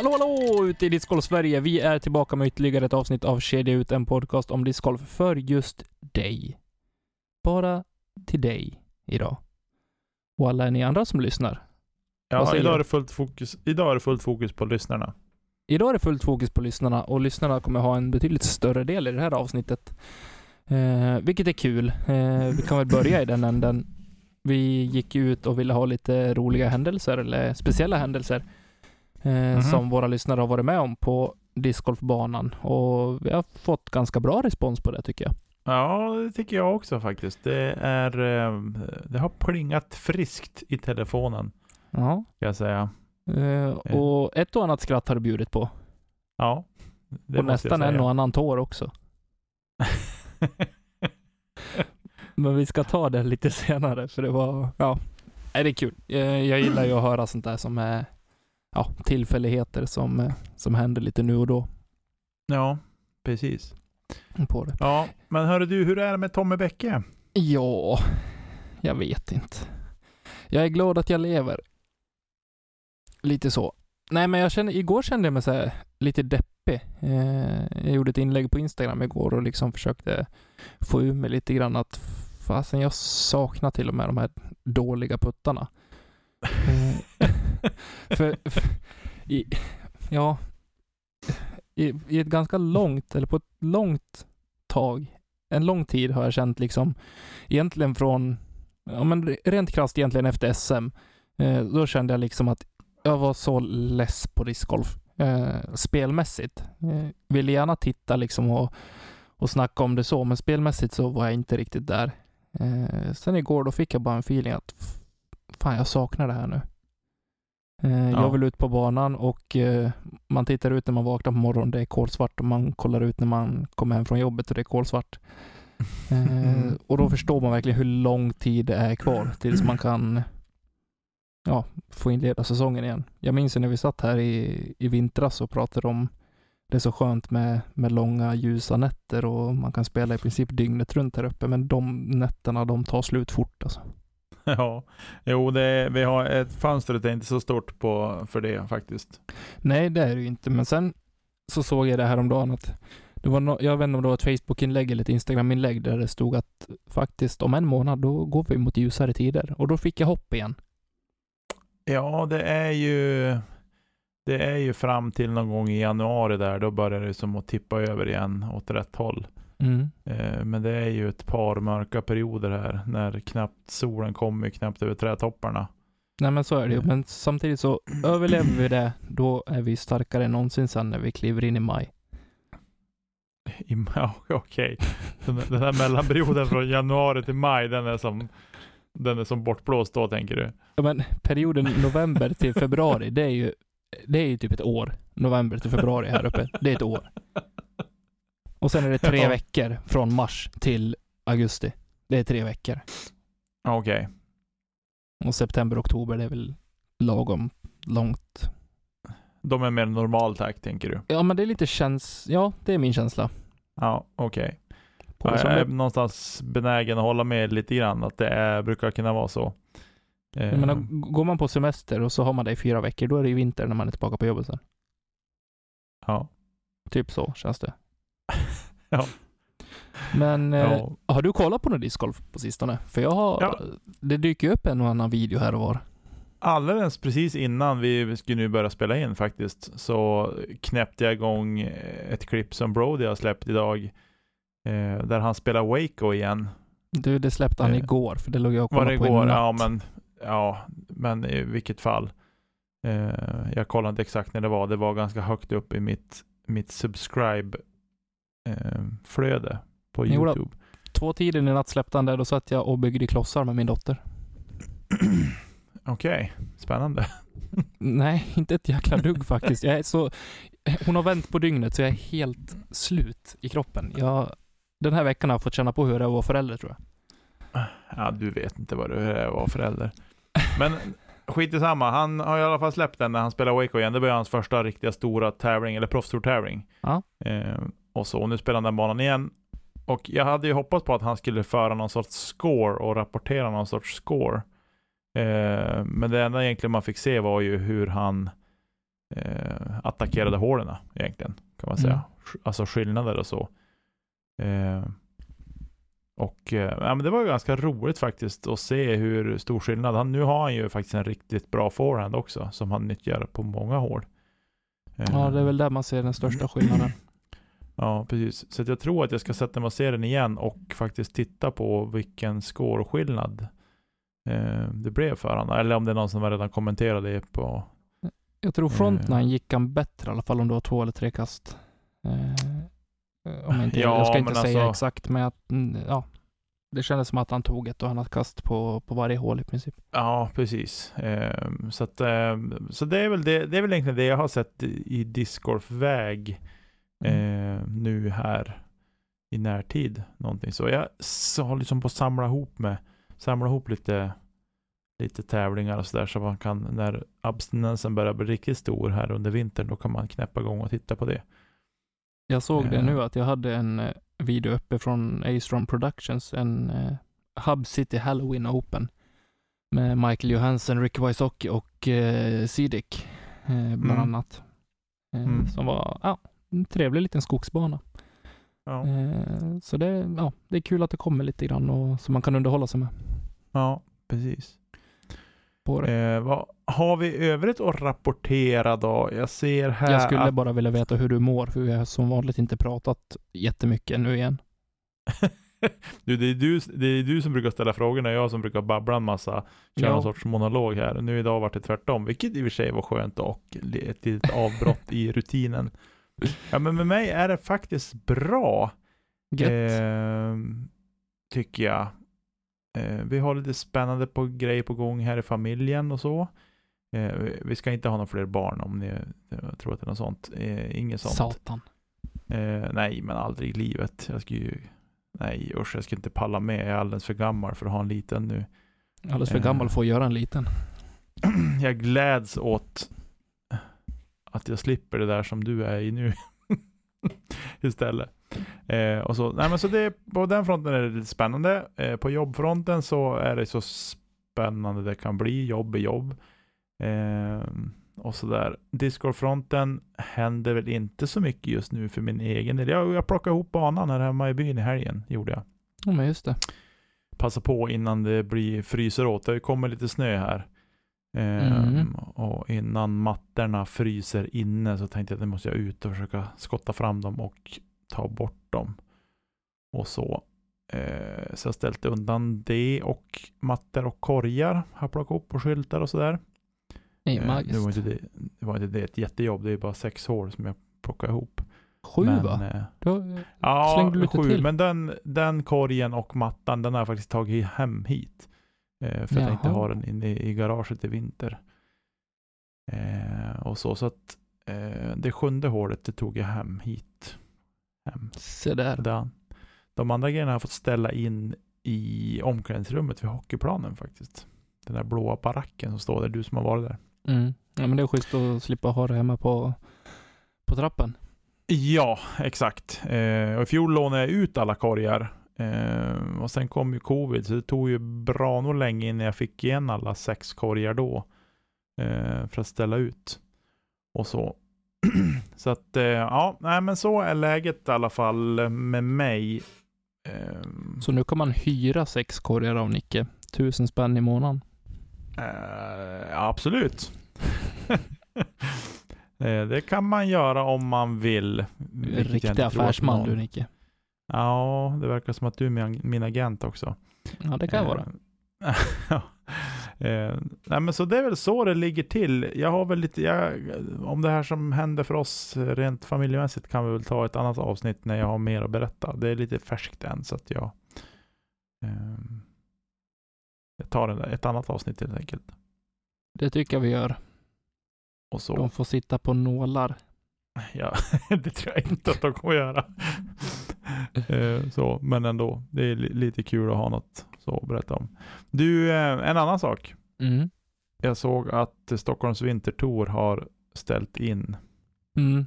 Hallå hallå ute i Discgolf Sverige. Vi är tillbaka med ytterligare ett avsnitt av Kedja ut, en podcast om discgolf för just dig. Bara till dig idag. Och alla ni andra som lyssnar. Ja, idag är, det fullt fokus, idag är det fullt fokus på lyssnarna. Idag är det fullt fokus på lyssnarna och lyssnarna kommer ha en betydligt större del i det här avsnittet. Eh, vilket är kul. Eh, vi kan väl börja i den änden. Vi gick ut och ville ha lite roliga händelser eller speciella händelser eh, Mhm. som våra lyssnare har varit med om på discgolfbanan och vi har fått ganska bra respons på det tycker jag. Ja, det tycker jag också faktiskt. Det, är, eh, det har plingat friskt i telefonen, Ja. ska jag säga. Eh, och ett och annat skratt har du bjudit på. Ja, det och nästan en och annan tår också. Men vi ska ta det lite senare för det var, ja, Nej, det är kul. Eh, Jag gillar ju att höra sånt där som är, ja, tillfälligheter som, eh, som händer lite nu och då ja, precis. på det. Ja, men hörru du, hur är det med Tommy Bäcke? Ja, jag vet inte. Jag är glad att jag lever. Lite så. Nej, men jag kände, igår kände jag mig så här, lite deppig. Eh, jag gjorde ett inlägg på Instagram igår och liksom försökte få ur mig lite grann att fasen, jag saknar till och med de här dåliga puttarna. Eh, för, för i, ja, i, i ett ganska långt, eller på ett långt tag, en lång tid har jag känt liksom, egentligen från, ja men rent krasst egentligen efter SM, eh, då kände jag liksom att jag var så less på discgolf. Eh, spelmässigt. Eh, ville gärna titta liksom och, och snacka om det så, men spelmässigt så var jag inte riktigt där. Eh, sen igår då fick jag bara en feeling att fan, jag saknar det här nu. Eh, Ja. Jag vill ut på banan och eh, man tittar ut när man vaknar på morgonen, det är kolsvart och man kollar ut när man kommer hem från jobbet och det är kolsvart. Eh, och då förstår man verkligen hur lång tid det är kvar tills man kan ja, få inleda säsongen igen. Jag minns när vi satt här i, i vintras och pratade om det är så skönt med, med långa ljusa nätter och man kan spela i princip dygnet runt här uppe. Men de nätterna de tar slut fort alltså. Ja, jo, det, vi har ett fönstret är inte så stort på, för det faktiskt. Nej, det är det ju inte. Men sen så såg jag det här om dagen att det var no, jag vet inte om det var ett Facebook-inlägg eller ett Instagram-inlägg där det stod att faktiskt om en månad då går vi mot ljusare tider. Och då fick jag hopp igen. Ja, det är ju det är ju fram till någon gång i januari där, då börjar det som att tippa över igen åt rätt håll. Mm. Eh, Men det är ju ett par mörka perioder här, när knappt solen kommer knappt över trädtopparna. Nej men så är det ju. Men samtidigt så överlever vi det, då är vi starkare än någonsin sen när vi kliver in i maj. I, ja, okej. Den, den här mellanperioden från januari till maj, den är som den är som bortblåst då tänker du? Ja, men perioden november till februari, det är ju det är ju typ ett år. November till februari här uppe. Det är ett år. Och sen är det tre veckor från mars till augusti. Det är tre veckor. Okej. Och september, oktober, det är väl lagom långt. De är mer normal takt tänker du? Ja, men det är lite käns... Ja, det är min känsla. Ja, okej. Ja. Som jag är någonstans benägen att hålla med lite grann, att det är, brukar kunna vara så. Eh, Jag menar, g- går man på semester och så har man det i fyra veckor, då är det ju vinter när man är tillbaka på jobbet sen. ja. Typ så känns det. Ja. Men eh, ja. har du kollat på någon discgolf på sistone? För jag har... Ja. Det dyker ju upp en och annan video här och var. Alldeles precis innan vi skulle nu börja spela in faktiskt, så knäppte jag igång ett klipp som Brody har släppt idag, eh, där han spelar Waco igen. Du, det släppte han Eh, igår, för det låg jag och Var kollade på i igår? natt. Ja, men, ja, men i vilket fall. Eh, jag kollade inte exakt när det var. Det var ganska högt upp i mitt, mitt subscribe-flöde på Jo. YouTube. Två tider i natt släppte han det, då satt jag och byggde klossar med min dotter. Okej, spännande. Nej, inte ett jäkla dugg faktiskt. Jag är så, hon har vänt på dygnet så jag är helt slut i kroppen. Jag, den här veckan har jag fått känna på hur det är att vara förälder tror jag. Ja, du vet inte vad det är att vara förälder. Men skit i samma. Han har i alla fall släppt den när han spelar Waco igen. Det var hans första riktiga stora tävling, eller proffstour-tävling. Ja. Eh, och så, nu spelar han den banan igen. Och jag hade ju hoppats på att han skulle föra någon sorts score och rapportera någon sorts score. Eh, men det enda egentligen man fick se var ju hur han eh, attackerade hålen egentligen, kan man säga. Mm. Alltså skillnader och så. Eh, och eh, ja, men det var ju ganska roligt faktiskt att se hur stor skillnad. Han, nu har han ju faktiskt en riktigt bra forehand också, som han nyttjar på många hål. Eh, Ja, det är väl där man ser den största skillnaden. Ja, precis. Så jag tror att jag ska sätta mig och se den igen och faktiskt titta på vilken scoreskillnad eh, det blev för honom. Eller om det är någon som redan kommenterade det på... Jag tror Eh. frontline gick han bättre i alla fall om det var två eller tre kast. Eh, om jag, inte, Ja, jag ska inte säga alltså- exakt, men att, mm, ja. Det kändes som att han tog ett och annat kast på, på varje hål i princip. Ja, precis. Eh, så att, eh, så det är väl det, det är väl egentligen det jag har sett i discgolfväg. Eh, nu här i närtid. Någonting så. Jag så har liksom på att samla ihop med, samla ihop lite, lite tävlingar och sådär så man kan, när abstinensen börjar bli riktigt stor här under vintern, då kan man knäppa igång och titta på det. Jag såg det Eh. nu att jag hade en eh, video uppe från A-Strong Productions, en eh, Hub City Halloween Open med Michael Johansson, Rick Wysocki och eh, Sidik eh, bland Mm. annat. Eh, Mm. Som var ja, en trevlig liten skogsbana. Ja, Eh, så det, ja, det är kul att det kommer lite grann och så man kan underhålla sig med ja precis. Eh, vad har vi övrigt att rapportera då? Jag ser här Jag skulle att bara vilja veta hur du mår, för vi har som vanligt inte pratat jättemycket nu igen. du, det, är du, det är du som brukar ställa frågorna, jag som brukar babbla en massa, köra Ja. någon sorts monolog här. Nu idag vart det tvärtom, vilket i och för sig var skönt och ett litet avbrott i rutinen. Ja men med mig är det faktiskt bra, eh, tycker jag. Eh, vi har lite spännande på grejer på gång här i familjen och så. Eh, vi ska inte ha några fler barn om ni tror att det är något sånt. Eh, inget sånt. Satan. Eh, nej, men aldrig i livet. Jag skulle ju, nej usch, jag skulle inte palla med. Jag är alldeles för gammal för att ha en liten nu. Alldeles för gammal för att göra en liten. jag gläds åt att jag slipper det där som du är i nu. Istället. Eh, och så, nej, men så det, på den fronten är det lite spännande. Eh, på jobbfronten så är det så spännande det kan bli. Jobb är jobb. Eh, och sådär. Discordfronten händer väl inte så mycket just nu för min egen del. Jag, jag plockade ihop banan här hemma i byn i helgen. Gjorde jag. Ja, men just det. Passa på innan det blir fryser åt. Det kommer lite snö här. Ehm, Mm. Och innan mattorna fryser inne så tänkte jag att nu måste jag ut och försöka skotta fram dem och ta bort dem. Och så. Eh, så jag ställt undan det och mattor och korgar. Har plockat upp och skyltar och sådär. Det är Eh, det, var magiskt. inte det, det var inte det ett jättejobb. Det är bara sex hål som jag plockade ihop. Sju Men, va? eh, Då, Ja, Slängde du lite sju. till? Men den, den korgen och mattan, den har jag faktiskt tagit hem hit. Eh, för att jag inte Jaha. har den inne i garaget i vinter. Eh, och så, så att eh, det sjunde hålet, det tog jag hem hit. Hem. se där. Den. De andra grejerna har jag fått ställa in i omklädningsrummet vid hockeyplanen faktiskt. Den där blåa baracken som står där, du som har varit där. Mm. Ja, men det är schysst att slippa ha det hemma på, på trappen. Ja, exakt. Eh, och I fjol lånade jag ut alla korgar. Eh, och sen kom ju covid, så det tog ju bra nog länge innan jag fick igen alla sex korgar då. Eh, för att ställa ut. Och så. så att, eh, ja, nej men så är läget i alla fall med mig. Eh, Så nu kan man hyra sex korgar av Nicke. Tusen spänn i månaden. eh, ja, absolut. Eh, det kan man göra om man vill. Riktig affärsman du Nicke. Ja, det verkar som att du är min, min agent också. Ja, det kan Eh, vara. ja. Eh, nej men så det är väl så det ligger till. Jag har väl lite, jag, om det här som händer för oss rent familjemässigt kan vi väl ta ett annat avsnitt när jag har mer att berätta. Det är lite färskt än så att jag, ehm, jag tar en- ett annat avsnitt helt enkelt. Det tycker jag vi gör. Och så, De får sitta på nålar. Ja, det tror jag inte att de kommer göra. Eh, så, men ändå, det är li- lite kul att ha något så att berätta om. Du, eh, en annan sak. Mm. Jag såg att Stockholms Vintertour har ställt in. Mm,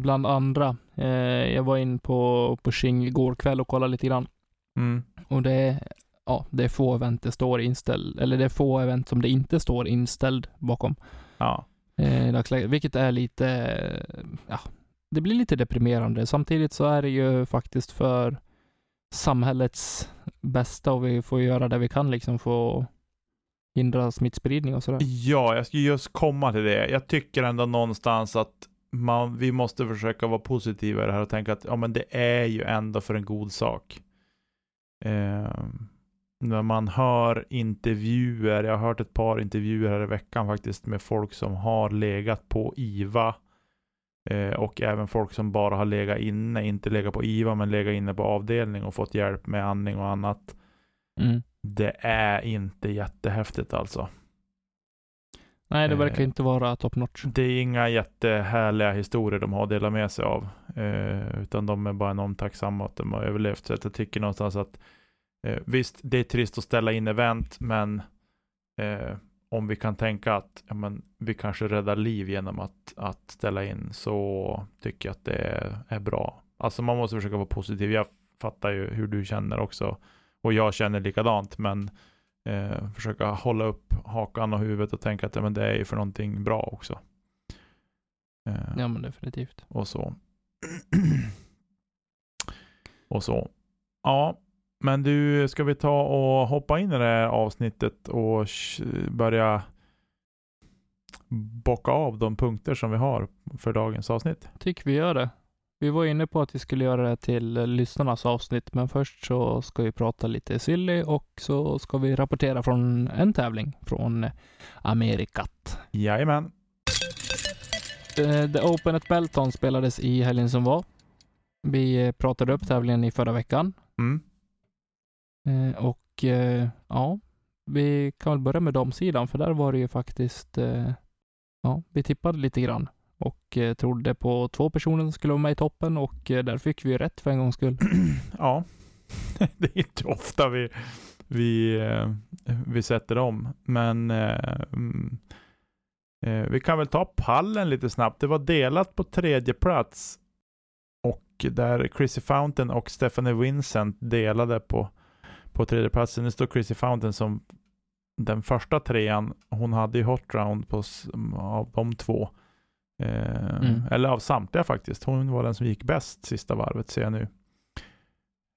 bland andra. Eh, jag var in på, på Shing igår kväll och kollade lite grann. Mm. Och det ja, det är få event det står inställd, eller det är få event som det inte står inställd bakom. Ja eh, i dagsläget, vilket är lite, eh, ja, det blir lite deprimerande. Samtidigt så är det ju faktiskt för samhällets bästa och vi får göra det vi kan liksom för att hindra smittspridning och sådär. ja, jag ska just komma till det. Jag tycker ändå någonstans att man, vi måste försöka vara positiva i det här och tänka att ja, men det är ju ändå för en god sak. Eh, när man hör intervjuer, jag har hört ett par intervjuer här i veckan faktiskt med folk som har legat på IVA eh, och även folk som bara har legat inne, inte legat på IVA men legat inne på avdelning och fått hjälp med andning och annat. Mm. Det är inte jättehäftigt alltså. Nej, det verkar Eh, inte vara top notch. Det är inga jättehärliga historier de har delat med sig av. Eh, utan de är bara enormt tacksamma att de har överlevt. Så att jag tycker någonstans att eh, visst, det är trist att ställa in event, men eh, om vi kan tänka att ja, men, vi kanske räddar liv genom att, att ställa in så tycker jag att det är, bra. Alltså man måste försöka vara positiv. Jag fattar ju hur du känner också. Och jag känner likadant, men eh, försöka hålla upp hakan och huvudet och tänka att ja, men det är ju för någonting bra också. Eh, Ja, men definitivt. och så. och så. Ja, men du, ska vi ta och hoppa in i det här avsnittet och börja bocka av de punkter som vi har för dagens avsnitt? Tycker vi gör det. Vi var inne på att vi skulle göra det till lyssnarnas avsnitt, men först så ska vi prata lite silly och så ska vi rapportera från en tävling från Amerikat. Jajamän. Eh, The Open at Belton spelades i helgen som var. Vi pratade upp tävlingen i förra veckan Mm. Eh, och eh, ja, vi kan väl börja med damsidan för där var det ju faktiskt, eh, ja, vi tippade lite grann och eh, trodde på två personer som skulle vara med i toppen och eh, där fick vi ju rätt för en gångs skull. ja, det är inte ofta vi, vi, eh, vi sätter om. Men eh, mm, eh, vi kan väl ta pallen lite snabbt. Det var delat på tredje plats. Och där Chrissy Fountain och Stephanie Vincent delade på, på tredje platsen. Det står Chrissy Fountain som den första trean. Hon hade ju hot round på, av de två. Eh, Mm. Eller av samtliga faktiskt. Hon var den som gick bäst sista varvet ser jag nu.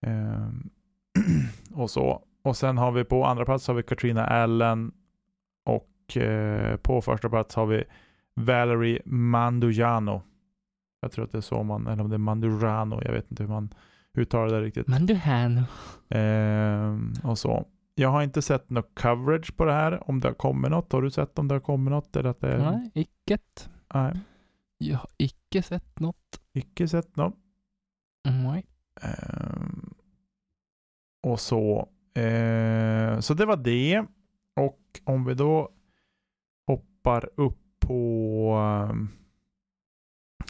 Ehm, och så. Och sen har vi på andra plats har vi Katrina Allen och eh, på första plats har vi Valerie Mandujano. Jag tror att det är så man, eller om det är Mandurano, jag vet inte hur man uttalar det riktigt. Men du här Ehm, och så. Jag har inte sett något coverage på det här, om det har kommit något. Har du sett om det har kommit något? Eller att det, Nej, icket. nej, Jag har icke sett något. icke sett något. Nej. Ehm, och så. Eh, så det var det. Och om vi då hoppar upp på ehm,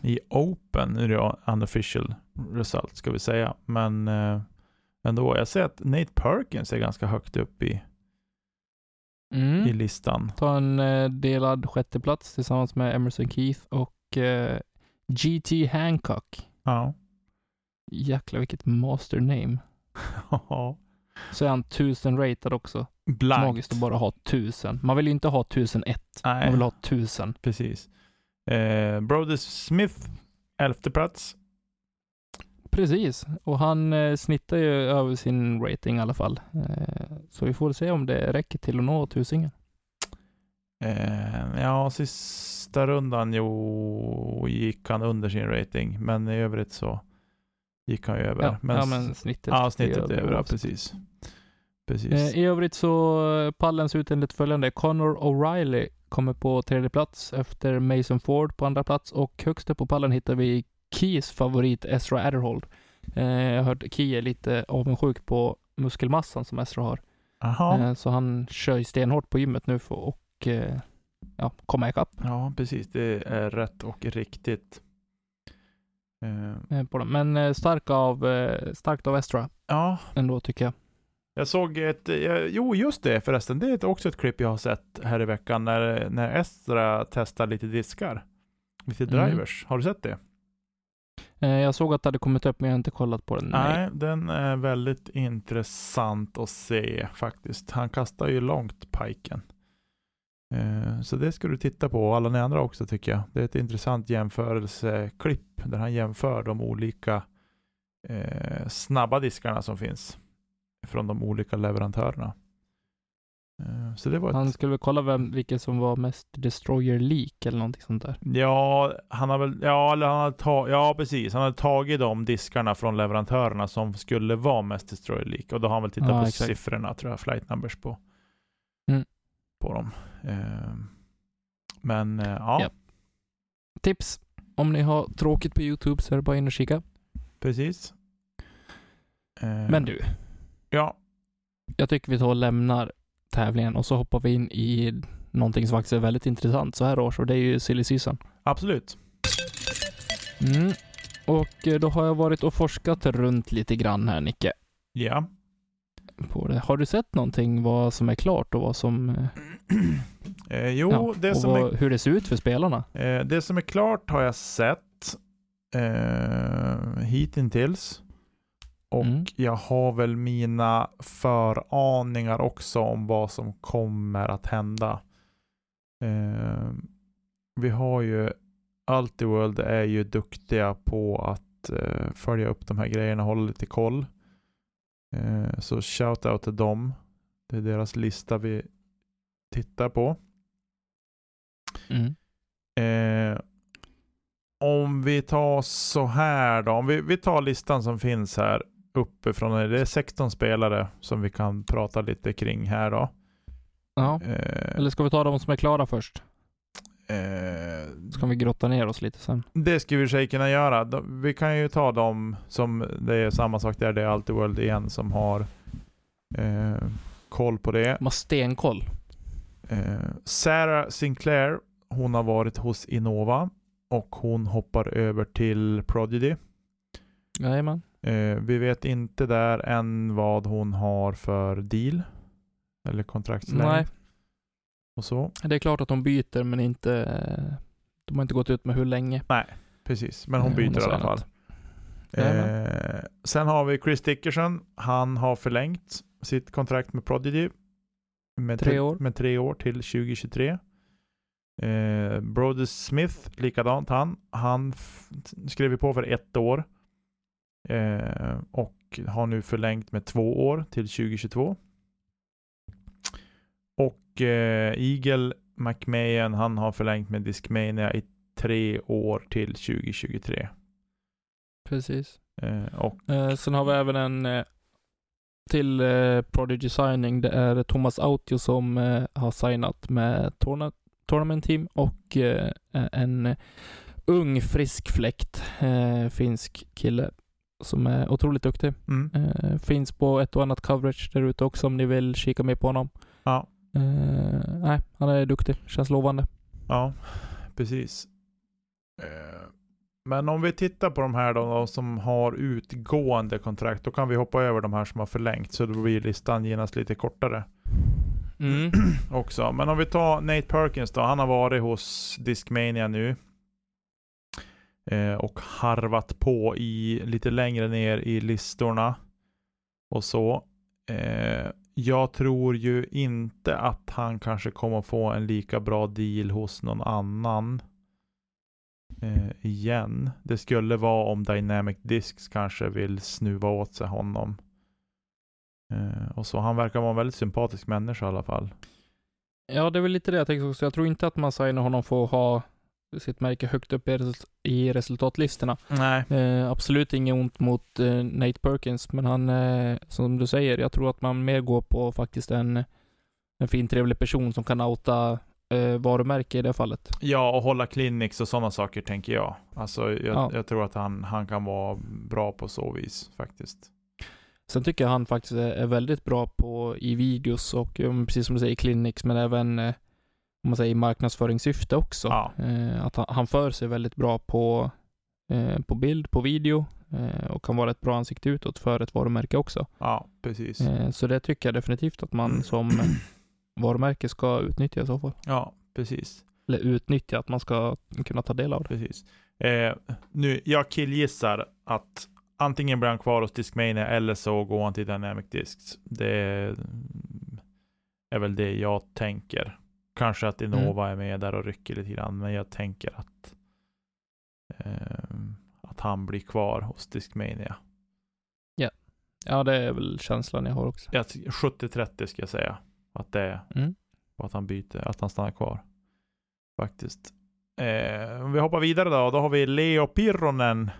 i Open, nu är det unofficial result ska vi säga, men eh, ändå. Jag ser att Nate Perkins är ganska högt upp i, i Mm. listan. Ta en eh, delad sjätteplats tillsammans med Emerson Keith och eh, GT Hancock. Ja. Jäklar vilket master name. Så är han tusen rated också. Blankt. Magiskt att bara ha tusen. Man vill ju inte ha tusen ett. Man vill ha tusen. precis. Eh, Brody Smith, elfte plats. Precis, och han eh, snittar ju över sin rating i alla fall. Eh, så vi får se om det räcker till att nå tusingen. Eh, ja, sista rundan jo, gick han under sin rating, men i övrigt så gick han ju över. Ja, men, ja, men snittet. ja, snittet över, ja, precis. Precis. Eh, I övrigt så pallen ser ut enligt följande. Connor O'Reilly kommer på tredje plats efter Mason Ford på andra plats och högst upp på pallen hittar vi Keys favorit Ezra Adderhold. Eh, jag har hört Key är lite avundsjuk på muskelmassan som Ezra har. Eh, så han kör ju stenhårt på gymmet nu för att eh, ja, komma ikapp Ja, precis. Det är rätt och riktigt. Eh. Men stark av, starkt av Ezra ja, ändå tycker jag. Jag såg ett, eh, jo just det förresten, det är också ett klipp jag har sett här i veckan när, när Estra testar lite diskar. Lite Mm. drivers. Har du sett det? Eh, jag såg att det hade kommit upp men jag har inte kollat på den. Nej, den är väldigt intressant att se faktiskt. Han kastar ju långt piken. Eh, Så det ska du titta på och alla ni andra också tycker jag. Det är ett intressant jämförelseklipp där han jämför de olika snabba diskarna som finns från de olika leverantörerna. Eh, Så det var ett... Han skulle väl kolla vem, vilken som var mest destroyer leak eller någonting sånt där. Ja, han har väl, ja, eller han har ta, ja precis. Han har tagit de diskarna från leverantörerna som skulle vara mest destroyer leak. Och då har han väl tittat Ja, på exakt. siffrorna, tror jag, flight numbers på, Mm. på dem. Ehm, men eh, ja, Japp. Tips! Om ni har tråkigt på YouTube så är det bara in och kika. precis. Ehm, Men du, Ja, jag tycker vi tar och lämnar tävlingen och så hoppar vi in i någonting som faktiskt är väldigt intressant så här års och det är ju silly season. absolut. Mm. Och eh, då har jag varit och forskat runt lite grann här Nicke. Ja. På det. Har du sett någonting vad som är klart och vad som... eh, Eh, jo, ja, det, som vad, är, hur det ser ut för spelarna? eh, det som är klart har jag sett eh, hittills. Och Mm. jag har väl mina föraningar också om vad som kommer att hända. Eh, vi har ju Ultiworld är ju duktiga på att eh, följa upp de här grejerna, hålla lite koll. Eh, så shout out till dem. Det är deras lista vi tittar på. Mm. Eh, om vi tar så här då. Om vi, vi tar listan som finns här uppifrån. Det är 16 spelare som vi kan prata lite kring här då. Ja. Eh, Eller ska vi ta de som är klara först? eh, Så kan vi grotta ner oss lite sen. det skulle vi sig kunna göra. Vi kan ju ta dem som, det är samma sak där, det är alltid World igen som har eh, koll på det. De har stenkoll. Eh, Sarah Sinclair, hon har varit hos Innova och hon hoppar över till Prodigy. Jajamän. Eh, vi vet inte där än vad hon har för deal. Eller kontraktslängd Nej, och så. det är klart att de byter men inte... De har inte gått ut med hur länge. Precis, men hon Eh, byter har i alla fall. Eh, sen har vi Chris Dickerson. Han har förlängt sitt kontrakt med Prodigy. Med Tre år. Med tre år till 2023. Eh, Brody Smith, likadant han. Han skrev på för ett år. Eh, och har nu förlängt med två år till 2022. Och eh, Eagle McMahon, han har förlängt med Discmania i tre år till 2023. Precis. Eh, och Eh, sen har vi även en eh, till eh, Prodigy signing. Det är Thomas Autio som eh, har signat med Torna- Tournament Team och eh, en ung frisk fläkt, finsk kille som är otroligt duktig. mm, Eh, finns på ett och annat coverage där ute också om ni vill kika mer på honom. ja, Eh, nej, han är duktig. Känns lovande. ja, precis. Eh, men om vi tittar på de här då, de som har utgående kontrakt, då kan vi hoppa över de här som har förlängt, så då blir listan genast lite kortare Mm. också. Men om vi tar Nate Perkins då, han har varit hos Discmania nu. Eh, och harvat på i lite längre ner i listorna. Och så. Eh, jag tror ju inte att han kanske kommer få en lika bra deal hos någon annan. Eh, igen. Det skulle vara om Dynamic Discs kanske vill snuva åt sig honom. Eh, och så. Han verkar vara en väldigt sympatisk människa i alla fall. Ja, det är väl lite det jag tänkte också. Jag tror inte att man signar honom för att ha sitt märke högt upp i, result- i resultatlistorna. Nej. Eh, absolut inget ont mot eh, Nate Perkins, men han, eh, som du säger, jag tror att man mer går på faktiskt en, en fin trevlig person som kan outa eh, varumärke i det fallet. Ja, och hålla clinics och sådana saker tänker jag. Alltså jag, Ja. jag tror att han, han kan vara bra på så vis faktiskt. Sen tycker jag han faktiskt är, väldigt bra på i videos och precis som du säger clinics, men även eh, om man säger i marknadsföringssyfte också. Ja. Eh, att han, han för sig väldigt bra på, eh, på bild, på video eh, och kan vara ett bra ansikte utåt för ett varumärke också. Ja, precis. Så det tycker jag definitivt att man som varumärke ska utnyttja i så fall. Ja, precis. Eller utnyttja, att man ska kunna ta del av det. precis. Nu, jag killgissar att antingen blir han kvar hos Discmania eller så går han till Dynamic Discs. Det är väl det jag tänker. Kanske att Innova är med där och rycker lite grann, men jag tänker att eh, att han blir kvar hos Discmania. Ja, det är väl känslan jag har också. Jag ty- 70-30 ska jag säga. Att det är. Mm. Och att han byter, att han stannar kvar. Faktiskt. Eh, om vi hoppar vidare då, då har vi Leo Pirronen.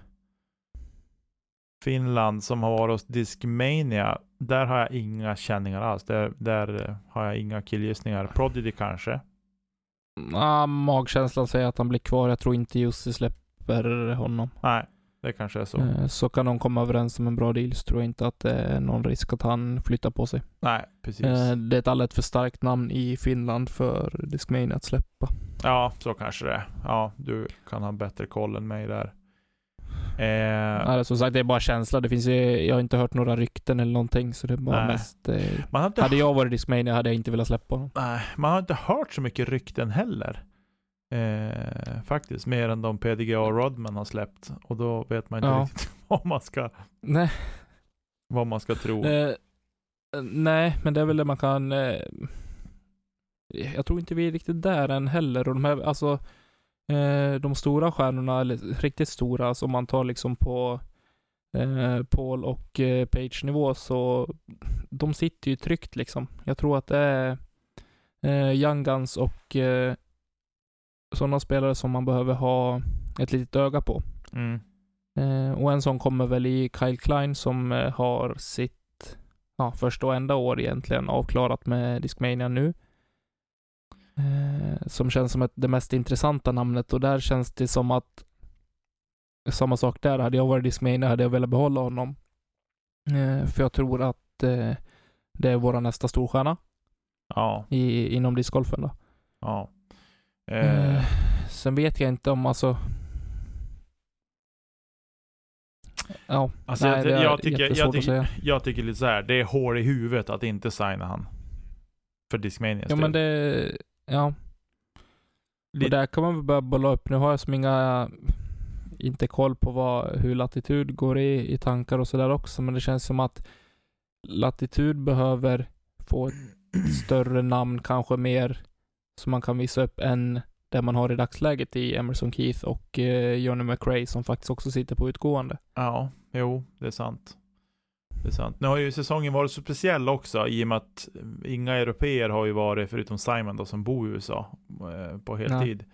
Finland som har varit hos Discmania. Där har jag inga känningar alls. Där, där eh, har jag inga killgissningar. Prodigy kanske. Ah, magkänslan säger att han blir kvar. Jag tror inte Jussi släpper honom. Nej, det kanske är så. Eh, Så kan de komma överens om en bra deal så tror jag inte att det är någon risk att han flyttar på sig. Nej, precis. Eh, Det är ett alldeles för starkt namn i Finland för Discmania att släppa. Ja, så kanske det är. Ja, du kan ha bättre koll än mig där. Eh, Nej, som sagt, det är bara känsla. Det finns ju, jag har inte hört några rykten eller någonting, så det är bara Nej. mest... Eh, man, har inte hade jag varit Discmania hade jag inte velat släppa honom. Nej, man har inte hört så mycket rykten heller. Eh, faktiskt, mer än de PDGA och Rodman har släppt. Och då vet man inte Ja. riktigt vad man ska, Nej, vad man ska tro. eh, nej, men det är väl det man kan... Eh, jag tror inte vi är riktigt där än heller. Och de här, alltså, eh, de stora stjärnorna, eller riktigt stora, som man tar liksom på eh, Paul och eh, Page-nivå, så de sitter ju tryggt liksom. Jag tror att det är eh, Young Guns och eh, sådana spelare som man behöver ha ett litet öga på. Mm. Eh, och en sån kommer väl i Kyle Klein som eh, har sitt ja, första och enda år egentligen avklarat med Discmania nu. Eh, som känns som ett, det mest intressanta namnet och där känns det som att samma sak där. Hade jag varit Discmania hade jag velat behålla honom. Eh, för jag tror att eh, det är våra nästa storstjärna Ja, i, inom discgolfen då. ja. Eh, Eh, sen vet jag inte om alltså... Ja, alltså, nej, jag, det är jag, tycker, jag, att tycker, säga. jag tycker lite så här. det är hår i huvudet att inte signa han. För Discmanias Ja men det, ja. Och där kan man väl börja bolla upp. Nu har jag som inga, inte koll på vad, hur latitud går i, i tankar och sådär också, men det känns som att latitud behöver få ett större namn, kanske mer, som man kan visa upp än det man har i dagsläget i Emerson Keith och eh, Johnny McRae som faktiskt också sitter på utgående. Ja, jo, det är sant. Det är sant. Nu har ju säsongen varit så speciell också i och med att inga europeer har ju varit, förutom Simon då som bor i USA eh, på heltid,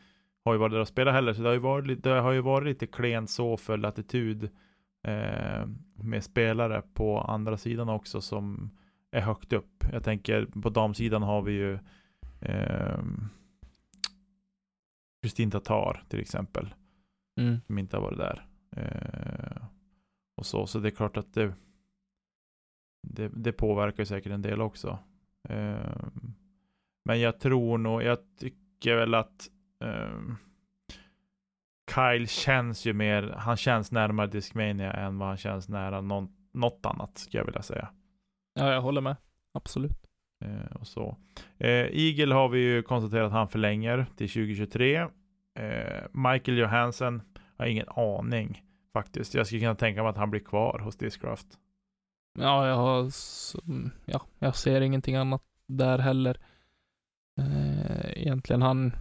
har ju varit där och spelat heller. Så det har ju varit, lite- det har ju varit lite klent så för latitud eh, med spelare på andra sidan också som är högt upp. Jag tänker på damsidan har vi ju eh, Kristin Tatar till exempel Mm. som inte har varit där. Eh, och så, så det är klart att det, det, det påverkar säkert en del också. Eh, men jag tror nog, jag tycker väl att eh, Kyle känns ju mer, han känns närmare Discmania än vad han känns nära någon, något annat, skulle jag vilja säga. Ja, jag håller med. Absolut. Eh, och så. Eh, Eagle har vi ju konstaterat att han förlänger till 2023. Eh, Michael Johansson har ingen aning faktiskt. Jag skulle kunna tänka mig att han blir kvar hos Discraft. Ja, jag har, s- ja, jag ser ingenting annat där heller. Eh, egentligen han,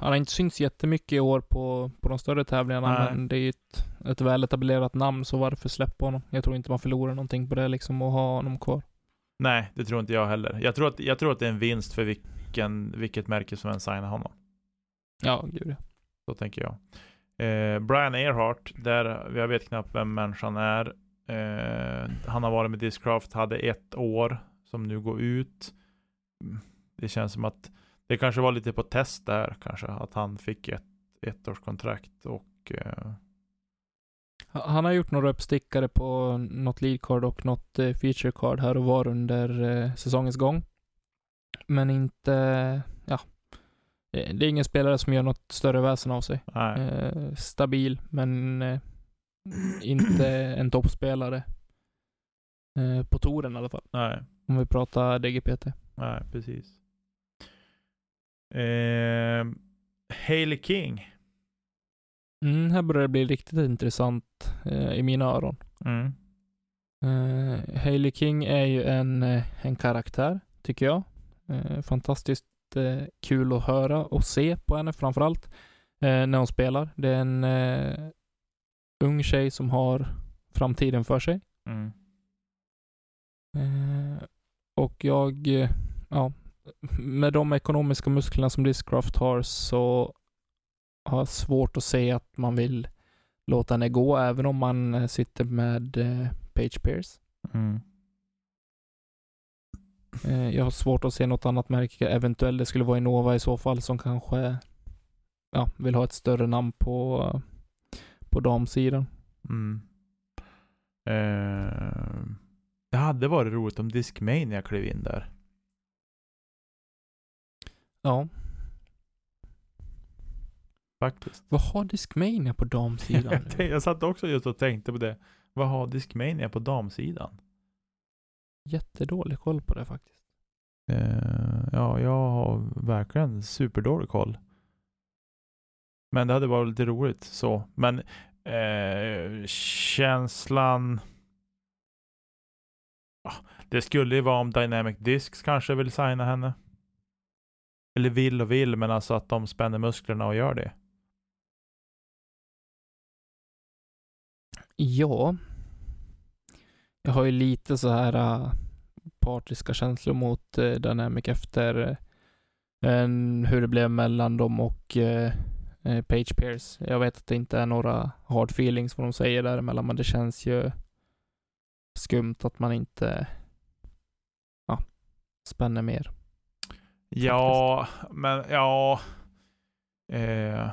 han har inte synts jättemycket i år på, på de större tävlingarna, Nej. men det är ju ett, ett väletablerat namn, så varför släppa honom? Jag tror inte man förlorar någonting på det liksom, och ha honom kvar. Nej, det tror inte jag heller. Jag tror att, jag tror att det är en vinst för vilken, vilket märke som än signar honom. Ja, gud ja. Så tänker jag. Eh, Brian Earhart, där jag vet knappt vem människan är. Eh, han har varit med Discraft, hade ett år som nu går ut. Mm, Det känns som att det kanske var lite på test där kanske, att han fick ett ettårskontrakt och eh, Han har gjort några uppstickare på något lead card och något eh, feature card här och var under eh, säsongens gång. Men inte, ja. Det är ingen spelare som gör något större väsen av sig. Eh, stabil, men eh, inte en toppspelare. Eh, på touren i alla fall. nej. Om vi pratar DGPT. Nej, precis. Eh, Hailey King. Mm, här börjar det bli riktigt intressant eh, i mina öron. Mm. Uh, Hailey King är ju en, eh, en karaktär, tycker jag. Eh, fantastiskt eh, kul att höra och se på henne framförallt uh, när hon spelar. Det är en eh, ung tjej som har framtiden för sig. Mm. Eh, och jag, eh, ja, med de ekonomiska musklerna som Discraft har så har jag svårt att se att man vill låta henne gå, även om man eh, sitter med eh, Page Pierce. Mm. Eh, jag har svårt att se något annat märke. Eventuellt det skulle vara Innova i så fall som kanske ja, vill ha ett större namn på, på damsidan. Mm. Eh, det hade varit roligt om Discmania klev in där. Ja, Faktiskt. vad har Discmania på damsidan? jag, satt också just och tänkte på det. Vad har Discmania på damsidan? Jättedålig koll på det faktiskt. Eh, ja, jag har verkligen superdålig koll. Men det hade varit lite roligt så. Men eh, känslan... Det skulle ju vara om Dynamic Discs kanske vill signa henne. Eller vill och vill, men alltså att de spänner musklerna och gör det. Ja. Jag har ju lite så här uh, partiska känslor mot uh, Dynamic efter uh, hur det blev mellan dem och uh, äh, Page Pierce. Jag vet att det inte är några hard feelings vad de säger däremellan, men det känns ju skumt att man inte ja, spänner mer. Ja, men ja. Eh,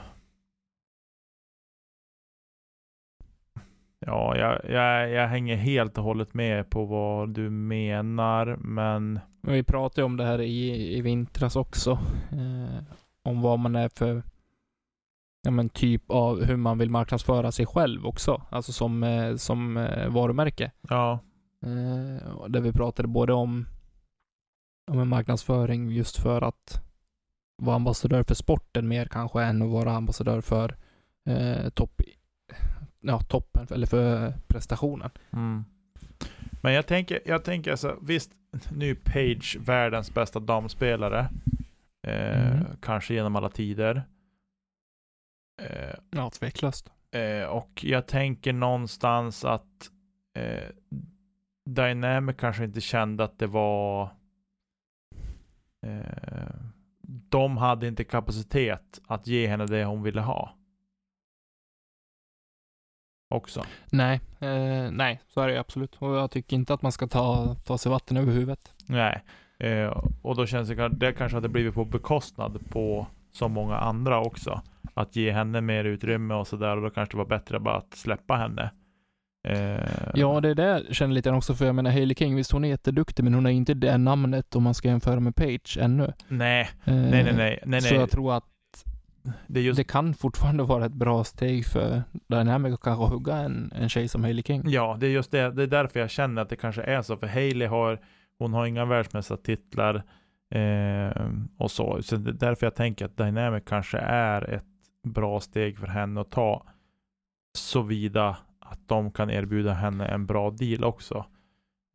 ja, jag, jag, jag hänger helt och hållet med på vad du menar, men Men vi pratade ju om det här i, i vintras också. Eh, om vad man är för ja, men typ av hur man vill marknadsföra sig själv också. Alltså som, eh, som eh, varumärke. ja. Eh, där vi pratade både om, om marknadsföring just för att vara ambassadör för sporten mer kanske än att vara ambassadör för eh, topp, ja, toppen eller för prestationen. Mm. Men jag tänker, jag tänker alltså, visst, nu Page världens bästa damspelare. Eh, Mm. Kanske genom alla tider. Eh, Ja, tveklöst. Eh, och jag tänker någonstans att eh, Dynamic kanske inte kände att det var eh, de hade inte kapacitet att ge henne det hon ville ha. Också. Nej, eh, nej, så är det absolut. Och jag tycker inte att man ska ta, ta sig vatten över huvudet. Nej. Eh, och då känns det, det kanske hade blivit på bekostnad på så många andra också. Att ge henne mer utrymme och sådär och då kanske det var bättre bara att släppa henne. Eh, Ja, det är det jag känner lite också, för jag menar Hailey King, visst hon är jätteduktig, men hon har inte det namnet om man ska jämföra med Page ännu. Nej, Eh, nej, nej, nej. nej, Så nej. jag tror att Det är just det kan fortfarande vara ett bra steg för Dynamic att kanske hugga en, en tjej som Hailey King. Ja, det är just det. Det är därför jag känner att det kanske är så. För Hailey har, hon har inga världsmästartitlar eh, och så. Så det är därför jag tänker att Dynamic kanske är ett bra steg för henne att ta. Såvida att de kan erbjuda henne en bra deal också.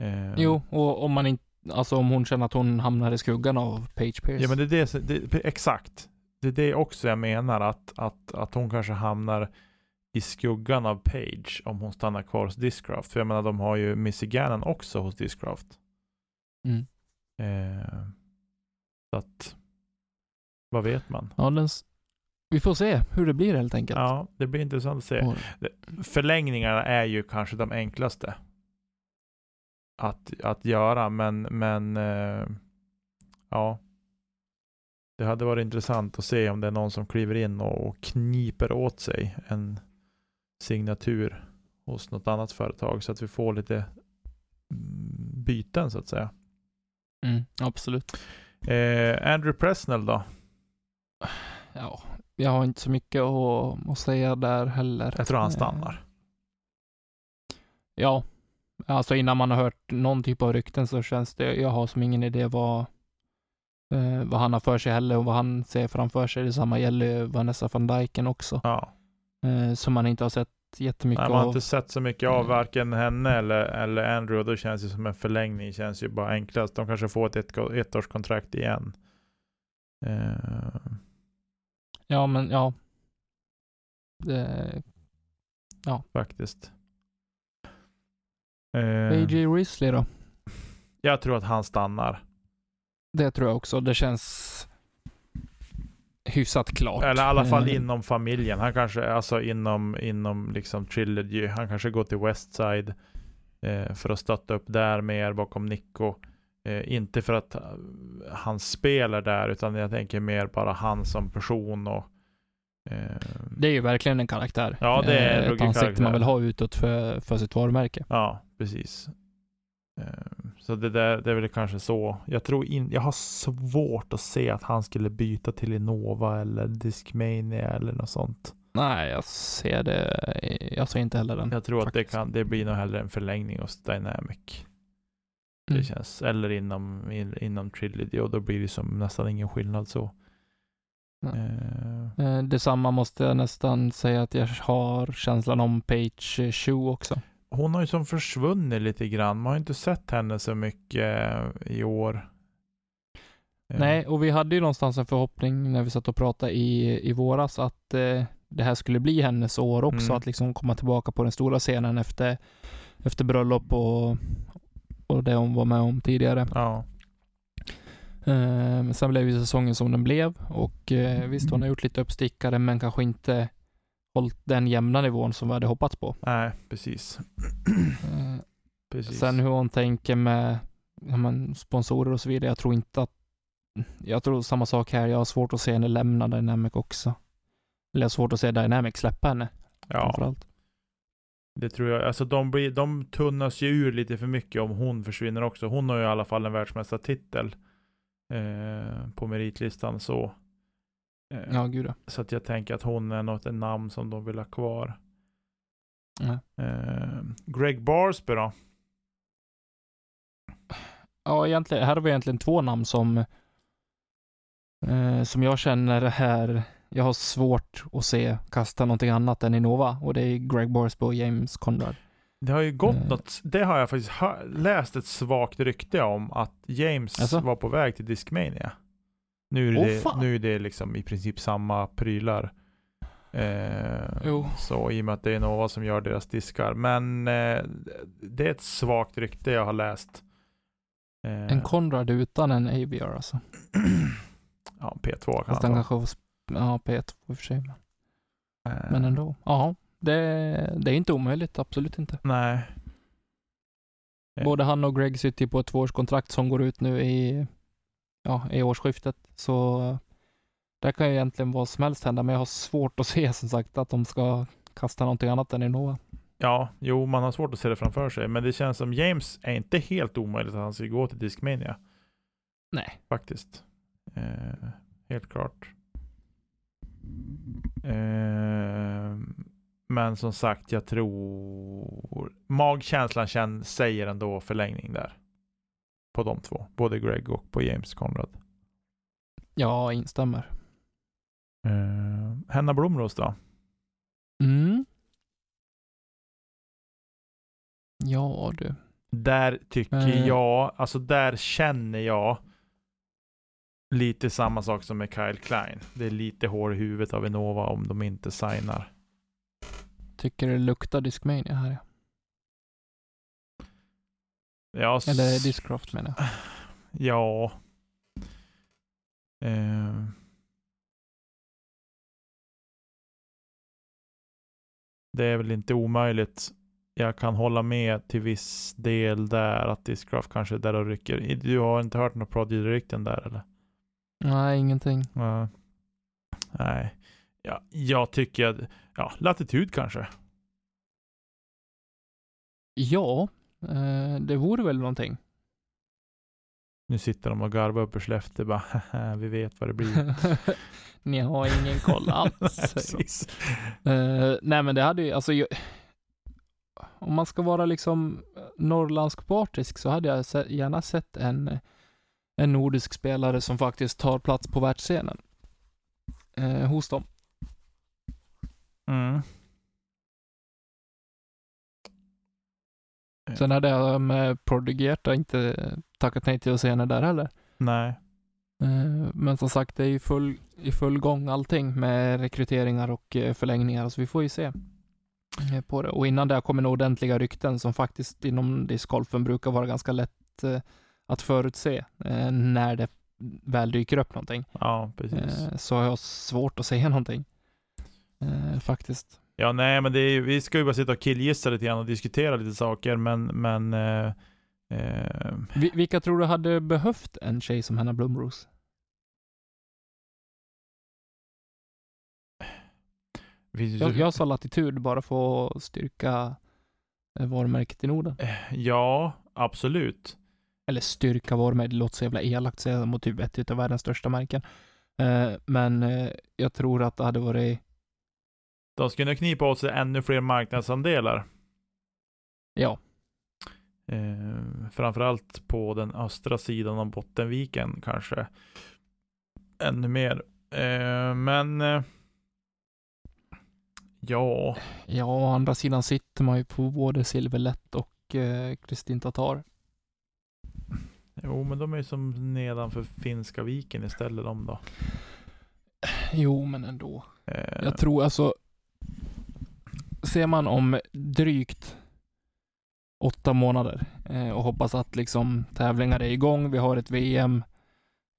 Eh, Jo, och om man inte, alltså om hon känner att hon hamnar i skuggan av Page Pierce. Ja men det är det, det, exakt. Det är det också jag menar att, att, att hon kanske hamnar i skuggan av Page om hon stannar kvar hos Discraft. För jag menar de har ju Missy Gannon också hos Discraft. Mm. Eh, så att, vad vet man? Ja, den, Vi får se hur det blir helt enkelt. Ja, det blir intressant att se. Förlängningarna är ju kanske de enklaste att, att göra, men, men eh, ja. Det hade varit intressant att se om det är någon som kliver in och, och kniper åt sig en signatur hos något annat företag så att vi får lite mm, byten så att säga. mm, absolut. Eh, Andrew Presnell då? Ja, jag har inte så mycket att, att säga där heller. Jag tror han Eh, stannar. Ja, alltså innan man har hört någon typ av rykten så känns det, jag har som ingen idé vad, eh, vad han har för sig heller och vad han ser framför sig. Detsamma gäller Vanessa van Dijken också, Ja. eh, som man inte har sett jättemycket Nej, man har av. inte sett så mycket av varken henne eller, eller Andrew och då känns det som en förlängning känns ju bara enklast. De kanske får ett, ett ettårskontrakt igen. Eh, Ja, men ja. Det, faktiskt. Eh, AJ Risley då? jag tror att han stannar. Det tror jag också. Det känns hyfsat klart. Eller i alla fall Eh, inom familjen. Han kanske, alltså inom, inom liksom Trilogy. Han kanske går till Westside eh, för att stötta upp där mer bakom Nico. Eh, inte för att uh, han spelar där, utan jag tänker mer bara han som person och eh, Det är ju verkligen en karaktär. Ja, det är en Eh, Ett ruggig ansikte karaktär. man vill ha utåt för, för sitt varumärke. Ja, precis. Eh, Så det, där, det är väl kanske så. Jag tror in, jag har svårt att se att han skulle byta till Innova eller Discmania eller något sånt. Nej, jag ser det. Jag ser inte heller den. Jag tror att det, faktiskt. kan, det blir nog hellre en förlängning hos Dynamic. Det Mm. känns, eller inom, in, inom Trilogy och då blir det som nästan ingen skillnad så. Nej. Eh, Eh, Detsamma måste jag nästan säga att jag har känslan om Page Shoe också. hon har ju som försvunnit lite grann. Man har inte sett henne så mycket eh, i år. Nej, och vi hade ju någonstans en förhoppning när vi satt och pratade i, i våras att eh, det här skulle bli hennes år också, Mm. att liksom komma tillbaka på den stora scenen efter, efter bröllop och, och det hon var med om tidigare. Ja, Eh, men sen blev ju säsongen som den blev och eh, visst, hon har gjort lite uppstickare men kanske inte hållit den jämna nivån som vi hade hoppats på. nej precis. Eh, precis. Sen hur hon tänker med men, sponsorer och så vidare. Jag tror inte att... Jag tror samma sak här. Jag har svårt att se henne lämna Dynamic också. Eller jag har svårt att se Dynamic släppa henne ja, framförallt. Det tror jag. Alltså de, blir, de tunnas ju ur lite för mycket om hon försvinner också. Hon har ju i alla fall en världsmästartitel eh, på meritlistan så. Eh, Ja, gud ja. Så att jag tänker att hon är något en namn som de vill ha kvar. Ja. Eh, Greg Barsby då? Ja, egentligen, här har vi egentligen två namn som eh, som jag känner här jag har svårt att se kasta någonting annat än Innova och det är Greg Borsby och James Conrad. Det har ju gått Eh. något, det har jag faktiskt hör, läst ett svagt rykte om att James Alltså? var på väg till Discmania. Nu är, det, fan. nu är det liksom i princip samma prylar. Eh. Så i och med att det är Nova som gör deras diskar. Men eh, det är ett svagt rykte jag har läst. Eh, En Conrad utan en AVR alltså. ja, P2 kan Fast han kanske får ja, P1 i och för sig. Men, Eh, men ändå. Ja, det, det är inte omöjligt. Absolut inte. Nej. Eh. Både han och Greg sitter på ett tvåårskontrakt som går ut nu i, ja, i årsskiftet. Så där kan ju egentligen vad som helst hända. Men jag har svårt att se som sagt att de ska kasta någonting annat än Innova. Ja, jo, man har svårt att se det framför sig. Men det känns som James är inte helt omöjligt att han ska gå till Discmania. Nej. Faktiskt. Eh, helt klart. Eh, men som sagt, jag tror magkänslan känn, säger ändå förlängning där. På de två. Både Greg och på James Conrad. Jag instämmer. Eh, Henna Blomros då? Mm. Ja du. Där tycker Eh. jag, alltså där känner jag lite samma sak som med Kyle Klein. Det är lite hår i huvudet av Innova om de inte signar. Tycker det luktar Discmania här. ja. Eller Discraft menar jag. Ja. Eh. det är väl inte omöjligt. Jag kan hålla med till viss del där att Discraft kanske är där och rycker. Du har inte hört några Prodigy-rykten där eller? Nej, ingenting. Ja. Nej, ja, jag tycker att, ja, latitud kanske. Ja, eh, det vore väl någonting. Nu sitter de och garvar upp ur Skellefteå bara, "Haha, vi vet vad det blir. Ni har ingen koll alls. Nej. Eh, nej men det hade ju, alltså jag, om man ska vara liksom norrländsk partisk så hade jag gärna sett en, en nordisk spelare som faktiskt tar plats på världsscenen. Eh, hos dem. Mm. Sen hade jag med Prodigy inte tackat nej till att se henne där heller. Nej. Eh, Men som sagt, det är i full, i full gång allting med rekryteringar och eh, förlängningar, så vi får ju se eh, på det. Och innan det kommer nog ordentliga rykten som faktiskt inom discgolfen brukar vara ganska lätt att förutse eh, när det väl dyker upp någonting. Ja, precis. Eh, Så har jag svårt att säga någonting. Eh, Faktiskt. Ja, nej, men det är, vi ska ju bara sitta och killgissa lite grann och diskutera lite saker, men, men eh, eh, Vi- Vilka tror du hade behövt en tjej som Hanna Blomros? Jag, jag sa latitud bara för att styrka eh, varumärket i Norden. ja, absolut. Eller styrka varumärket, det låter så jävla elakt säga mot typ ett av världens största märken. Eh, men eh, jag tror att det hade varit, De skulle knipa åt sig ännu fler marknadsandelar. ja, Eh, framförallt på den östra sidan av Bottenviken kanske. Ännu mer. Eh, men eh, ja, ja, å andra sidan sitter man ju på både Silverlätt och eh, Kristin Tatar. Jo men de är ju som nedanför Finska viken istället de då. Jo, men ändå. Eh, Jag tror alltså, ser man om drygt åtta månader eh, och hoppas att liksom tävlingar är igång, vi har ett VM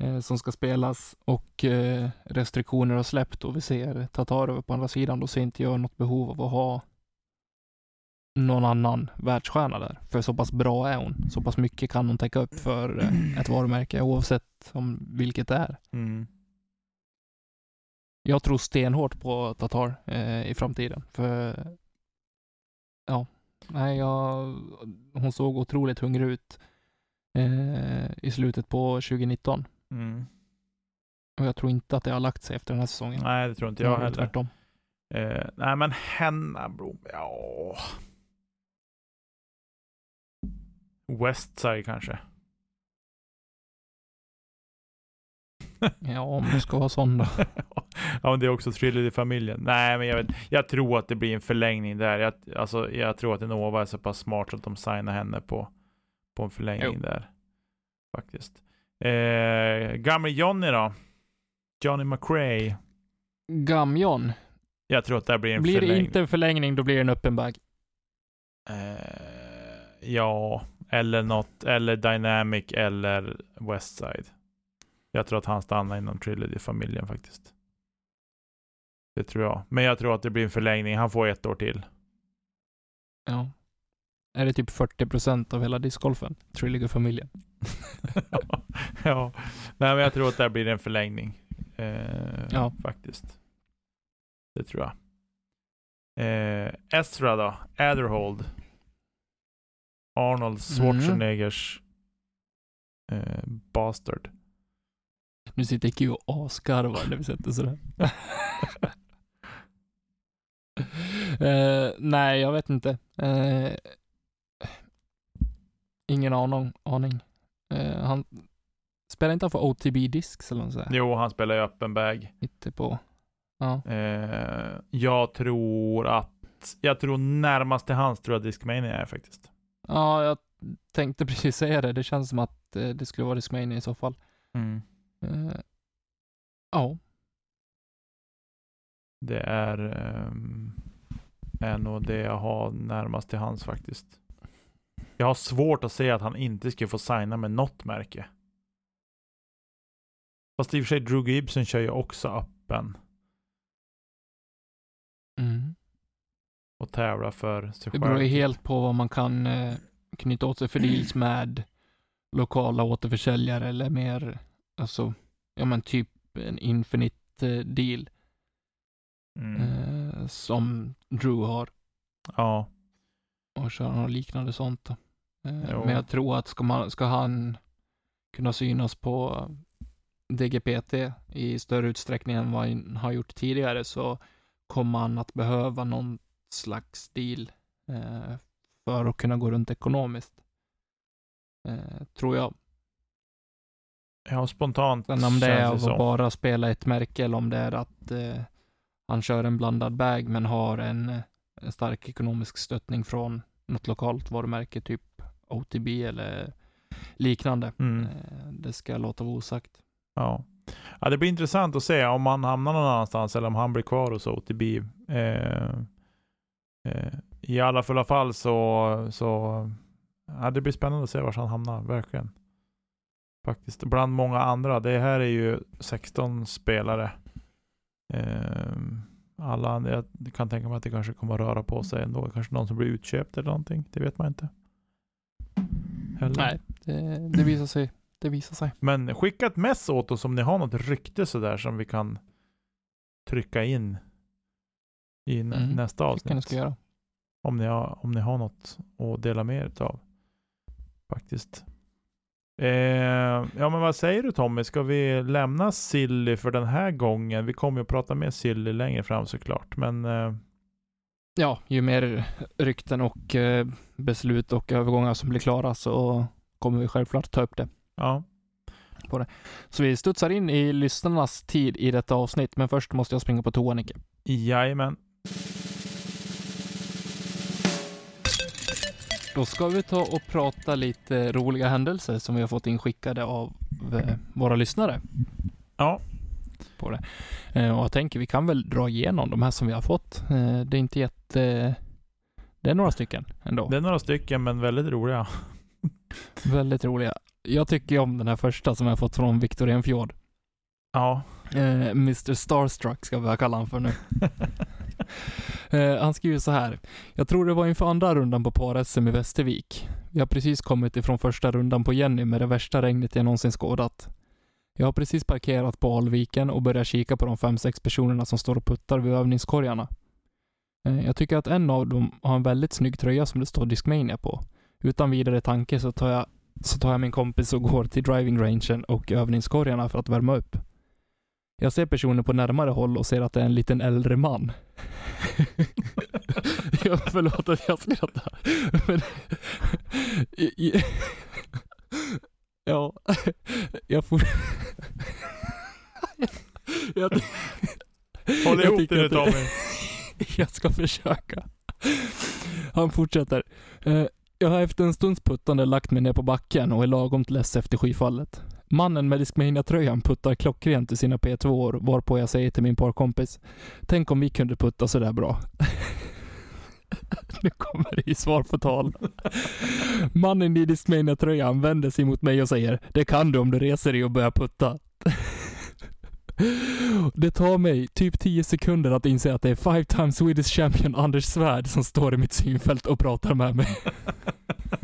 eh, som ska spelas och eh, restriktioner har släppt och vi ser Tatar över på andra sidan, då ser inte jag något behov av att ha någon annan världsstjärna där. För så pass bra är hon. Så pass mycket kan hon täcka upp för eh, ett varumärke oavsett om vilket det är. mm. Jag tror stenhårt på Tatar eh, i framtiden. För ja, nej, jag, hon såg otroligt hungrig ut eh, i slutet på 2019. Mm. Och jag tror inte att det har lagt sig efter den här säsongen. Nej, det tror inte jag heller. Tvärtom. Eh, nej, men Henna Blom, ja. Westside kanske. Ja, om du ska vara sån då. ja, men det är också thriller i familjen. Nej, men jag, vet, jag tror att det blir en förlängning där. Jag, alltså, jag tror att Nova är så pass smart att de signar henne på, på en förlängning Jo. där. Faktiskt. Eh, gamle Johnny då? Johnny McRae. Gamjon. Jag tror att det blir en Blir det förlängning. inte en förlängning, då blir det en öppen bag. Eh, ja, eller något, eller Dynamic eller Westside. Jag tror att han stannar inom Trilogy-familjen faktiskt. Det tror jag. Men jag tror att det blir en förlängning. Han får ett år till. Ja. Är det typ 40 procent av hela discgolfen? Trilliger-familjen. ja, nej men jag tror att det blir en förlängning. Eh, Ja. Faktiskt. Det tror jag. Eh, Ezra då? Adderhold. Arnold Schwarzeneggers eh, bastard. Nu sitter Q och asgarvar när vi sätter sådär. eh, nej, jag vet inte. Eh, ingen aning. aning. Eh, han spelar inte han för OTB Discs eller något sådär? Jo, han spelar i öppen bag. Inte på. Ja. Jag tror att, jag tror närmast till hans tror jag Discmania är faktiskt. Ja, jag tänkte precis säga det. Det känns som att eh, det skulle vara Discmania i så fall. Eh, ja, Det är, ehm, är nog det jag har närmast till hans faktiskt. Jag har svårt att se att han inte skulle få signa med något märke. Fast i och för sig, Drew Gibson kör ju också öppen. mm. Och tävla för sig Det själv. beror ju helt på vad man kan eh, knyta åt sig för deals med lokala återförsäljare eller mer, alltså, ja men typ en infinite eh, deal Mm. eh, som Drew har Ja, och köra något liknande sånt. Eh, men jag tror att ska, man, ska han kunna synas på DGPT i större utsträckning än vad han har gjort tidigare så kommer han att behöva någon slags deal eh, för att kunna gå runt ekonomiskt. Eh, tror jag. ja spontant Sen om det är att så. bara spela ett märke eller om det är att eh, han kör en blandad bag men har en, en stark ekonomisk stöttning från något lokalt varumärke, typ OTB eller liknande. Mm. Eh, det ska jag låta vara osagt. Ja. ja, det blir intressant att se om han hamnar någon annanstans eller om han blir kvar hos OTB. Eh, I alla fulla fall så, så ja, det blir spännande att se var han hamnar, verkligen. Faktiskt, bland många andra. Det här är ju 16 spelare. Eh, alla, andra- jag kan tänka mig att det kanske kommer att röra på sig ändå. Kanske någon som blir utköpt eller någonting. Det vet man inte. Heller. Nej, det, det visar sig. Det visar sig. Men skicka ett mess åt oss om ni har något rykte sådär som vi kan trycka in i nä- Mm, nästa Det kan ni avsnitt. ska göra. Om ni, har, om ni har något att dela med er av. Faktiskt. Eh, ja men vad säger du Tommy? Ska vi lämna Silly för den här gången? Vi kommer ju att prata med Silly längre fram såklart. Men eh, Ja, ju mer rykten och eh, beslut och övergångar som blir klara så kommer vi självklart ta upp det. ja. Så vi studsar in i lyssnarnas tid i detta avsnitt, men först måste jag springa på toa, Nicke. Jajamän. Då ska vi ta och prata lite roliga händelser som vi har fått inskickade av eh, våra lyssnare. Ja. På det. Eh, och jag tänker vi kan väl dra igenom de här som vi har fått. Eh, det är inte jätte... Det är några stycken ändå. Det är några stycken men väldigt roliga. Väldigt roliga. Jag tycker om den här första som jag har fått från Viktor Enfjord. Ja. Mr Starstruck ska vi kalla honom för nu. Eh, han skriver så här. Jag tror det var inför andra rundan på par-SM i Västervik. Vi har precis kommit ifrån första rundan på Jenny med det värsta regnet jag någonsin skådat. Jag har precis parkerat på Alviken och börjar kika på de fem, sex personerna som står och puttar vid övningskorgarna. Eh, jag tycker att en av dem har en väldigt snygg tröja som det står Discmania på. Utan vidare tanke så tar jag, så tar jag min kompis och går till driving rangen och övningskorgarna för att värma upp. Jag ser personen på närmare håll och ser att det är en liten äldre man. jag förlåt att jag skrattar. Men, ja, jag får... jag, Håll jag ihop tycker det nu Tommy. jag ska försöka. Han fortsätter. Eh, Jag har efter en stunds puttande lagt mig ner på backen och är lagom less efter skyfallet. Mannen med Discmania-tröjan puttar klockrent i sina P2-år varpå jag säger till min parkompis Tänk om vi kunde putta sådär bra. nu kommer det i svar på tal. Mannen i Discmania-tröjan vänder sig mot mig och säger Det kan du om du reser dig och börjar putta. Det tar mig typ 10 sekunder att inse att det är five times Swedish champion Anders Svärd som står i mitt synfält och pratar med mig.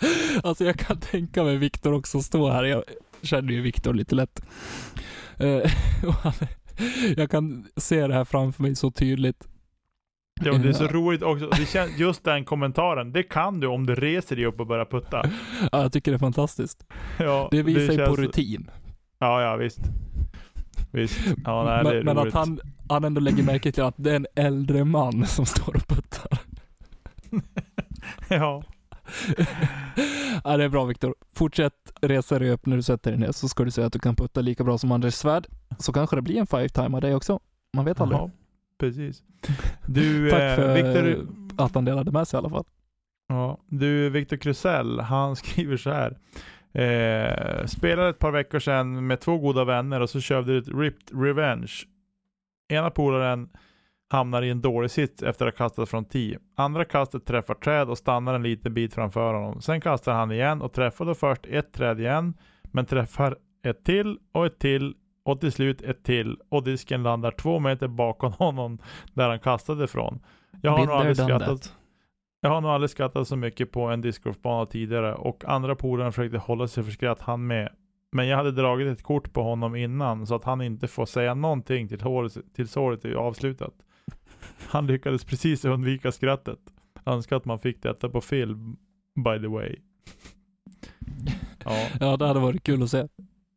Alltså jag kan tänka mig Viktor också stå här. Jag känner ju Viktor lite lätt. Eh, jag kan se det här framför mig så tydligt. Ja, det är så roligt också. Det känns, just den kommentaren. Det kan du om du reser dig upp och börjar putta. Ja, jag tycker det är fantastiskt. Ja, Det visar ju på känns- rutin. Ja, ja visst. Visst. Ja, nej, det är men men att han, han ändå lägger märke till att det är en äldre man som står och puttar. Ja. ja, det är bra Viktor. Fortsätt resa dig upp när du sätter dig ner så ska du se att du kan putta lika bra som Anders Svärd. Så kanske det blir en five-time av dig också. Man vet aldrig. ja, precis. Du, Tack eh, för Victor, att han delade med sig i alla fall. ja, du, Victor Krusell, han skriver så här. Eh, spelade ett par veckor sedan med två goda vänner och så körde ett Ripped Revenge. Ena polaren hamnar i en dålig sits efter att ha kastat från 10. Andra kastet träffar träd och stannar en liten bit framför honom. Sen kastar han igen och träffar då först ett träd igen, men träffar ett till och ett till och till slut ett till och disken landar två meter bakom honom där han kastade ifrån. Jag har, nog aldrig skrattat, that. jag har nog aldrig skrattat så mycket på en discgolfbana tidigare och andra polare försökte hålla sig för skratt han med. Men jag hade dragit ett kort på honom innan så att han inte får säga någonting till håret, tills året är avslutat. Han lyckades precis undvika skrattet. Önskar att man fick detta på film, by the way. Ja, Ja, det hade varit kul att se.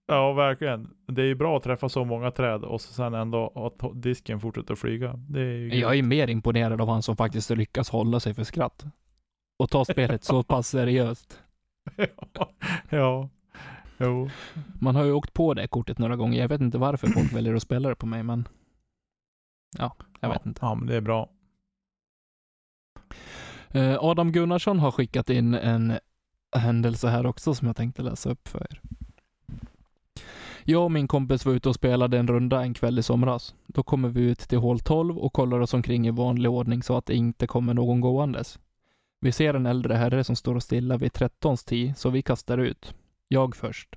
ja verkligen. Det är ju bra att träffa så många träd och så sen ändå att disken fortsätter att flyga. Det är ju Jag är mer imponerad av han som faktiskt lyckas hålla sig för skratt. Och ta spelet så pass seriöst. ja, ja, jo. Man har ju åkt på det kortet några gånger. Jag vet inte varför folk väljer att spela det på mig, men ja, jag ja, vet inte. Ja, men det är bra. Eh, Adam Gunnarsson har skickat in en händelse här också som jag tänkte läsa upp för er. Jag och min kompis var ute och spelade en runda en kväll i somras. Då kommer vi ut till hål 12 och kollar oss omkring i vanlig ordning så att det inte kommer någon gåendes. Vi ser en äldre herre som står stilla vid 13 tee, så vi kastar ut. Jag först.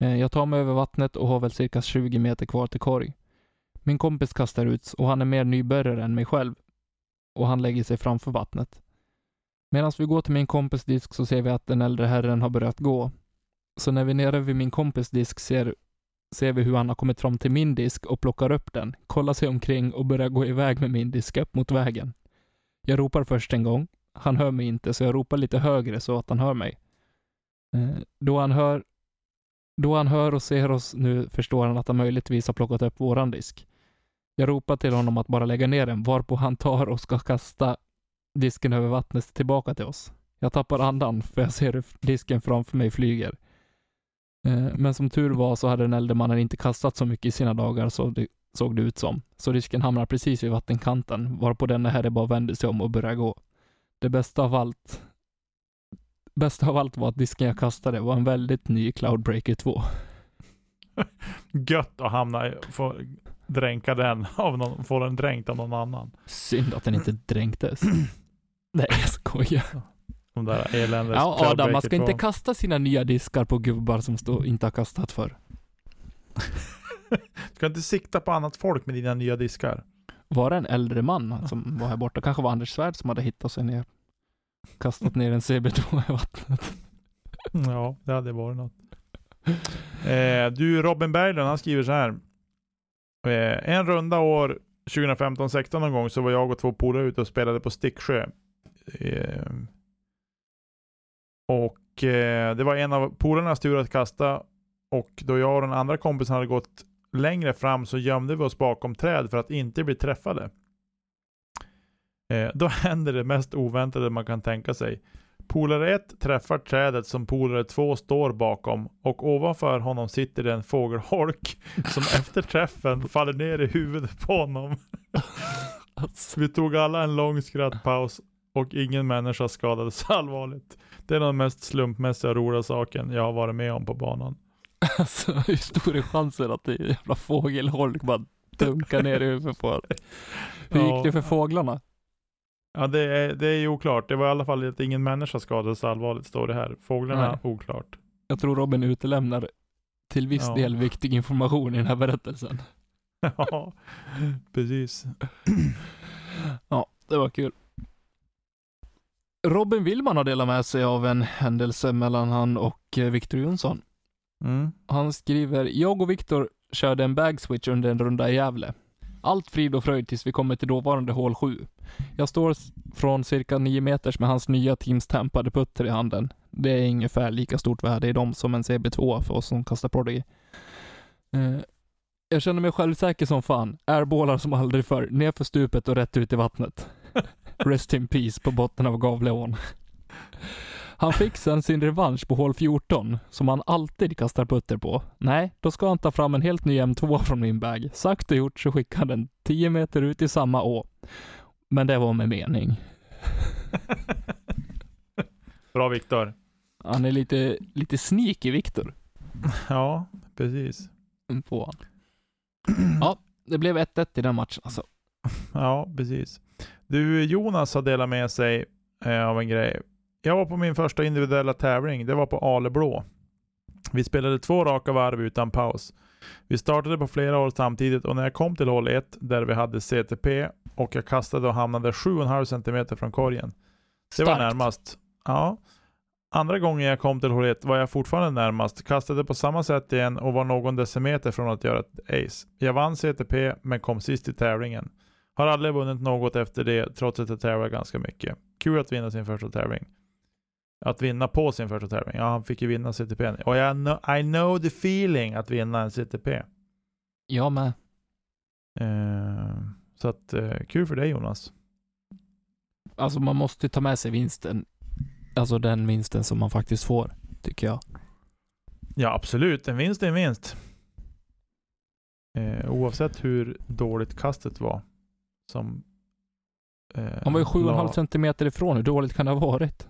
Eh, Jag tar mig över vattnet och har väl cirka 20 meter kvar till korg. Min kompis kastar ut och han är mer nybörjare än mig själv och han lägger sig framför vattnet. Medan vi går till min kompis disk så ser vi att den äldre herren har börjat gå. Så när vi är nere vid min kompis disk ser, ser vi hur han har kommit fram till min disk och plockar upp den, kollar sig omkring och börjar gå iväg med min disk upp mot vägen. Jag ropar först en gång. Han hör mig inte, så jag ropar lite högre så att han hör mig. Eh, då han hör, då han hör och ser oss nu förstår han att han möjligtvis har plockat upp våran disk. Jag ropar till honom att bara lägga ner den, varpå han tar och ska kasta disken över vattnet tillbaka till oss. Jag tappar andan för jag ser hur disken framför mig flyger. Eh, men som tur var så hade den äldre mannen inte kastat så mycket i sina dagar så det såg det ut som. Så disken hamnar precis vid vattenkanten varpå denna herre bara vände sig om och började gå. Det bästa av allt bästa av allt var att disken jag kastade var en väldigt ny Cloudbreaker 2. Gött att hamna i, få dränka den av någon, få den dränkt av någon annan. Synd att den inte dränktes. Nej, jag skojar. De där eländes Ja, Adam, man ska inte 2. kasta sina nya diskar på gubbar som stå, inte har kastat för. Ska inte sikta på annat folk med dina nya diskar. Var det en äldre man som var här borta? Kanske var Anders Svärd som hade hittat sig ner. Kastat ner en CB2 i vattnet. Ja, det hade varit något. Eh, du, Robin Berglund, han skriver så här. Eh, en runda år 2015-16 någon gång så var jag och två polare ute och spelade på Sticksjö. Eh, och eh, det var en av polarnas tur att kasta och då jag och den andra kompisen hade gått längre fram så gömde vi oss bakom träd för att inte bli träffade. Eh, då händer det mest oväntade man kan tänka sig. Polare 1 träffar trädet som polare 2 står bakom och ovanför honom sitter det en fågelholk som efter träffen faller ner i huvudet på honom. Alltså, Vi tog alla en lång skrattpaus och ingen människa skadades allvarligt. Det är den mest slumpmässiga roliga saken jag har varit med om på banan. alltså hur stor är chansen att det är en jävla fågelholk bara dunkar ner i huvudet på en? Hur gick Ja. det för fåglarna? Ja det är, det är ju oklart. Det var i alla fall att ingen människa skadades allvarligt står det här. Fåglarna, Nej. oklart. Jag tror Robin utelämnar till viss Ja. del viktig information i den här berättelsen. Ja, precis. Ja, det var kul. Robin Willman har delat med sig av en händelse mellan han och eh, Victor Jonsson. Mm. Han skriver, jag och Viktor körde en bagswitch under en runda i Gävle. Allt frid och fröjd tills vi kommer till dåvarande hål 7. Jag står från cirka 9 meters med hans nya Teams tampade putter i handen. Det är ungefär lika stort värde i dem som en CB2 för oss som kastar Prodigy. Eh, jag känner mig självsäker som fan. Airballar som aldrig förr. Nerför stupet och rätt ut i vattnet. Rest in peace på botten av Gavleån. Han fick sen sin revansch på hål 14, som han alltid kastar putter på. Nej, då ska han ta fram en helt ny M2 från min bag. Sagt och gjort så skickade han den 10 meter ut i samma å. Men det var med mening. Bra Viktor. Han är lite, lite sneaky Viktor Ja, precis. på han. Ja, det blev 1-1 i den matchen alltså. Ja, precis. Du, Jonas har delat med sig eh, av en grej. Jag var på min första individuella tävling. Det var på Aleblå. Vi spelade två raka varv utan paus. Vi startade på flera år samtidigt och när jag kom till hål 1 där vi hade CTP och jag kastade och hamnade 7,5 cm från korgen. Det var Starkt. närmast. Ja. Andra gången jag kom till hål 1 var jag fortfarande närmast, kastade på samma sätt igen och var någon decimeter från att göra ett ace. Jag vann CTP men kom sist i tävlingen. Har aldrig vunnit något efter det trots att jag tävlar ganska mycket. Kul att vinna sin första tävling. Att vinna på sin första tävling. Ja, han fick ju vinna CTP. Och jag know, I know the feeling att vinna en CTP. Jag med. Eh, så att, eh, kul för dig Jonas. Alltså man måste ju ta med sig vinsten. Alltså den vinsten som man faktiskt får, tycker jag. Ja, absolut. En vinst är en vinst. Eh, oavsett hur dåligt kastet var. Som... Eh, Han var ju 7,5 la- centimeter ifrån. Hur dåligt kan det ha varit?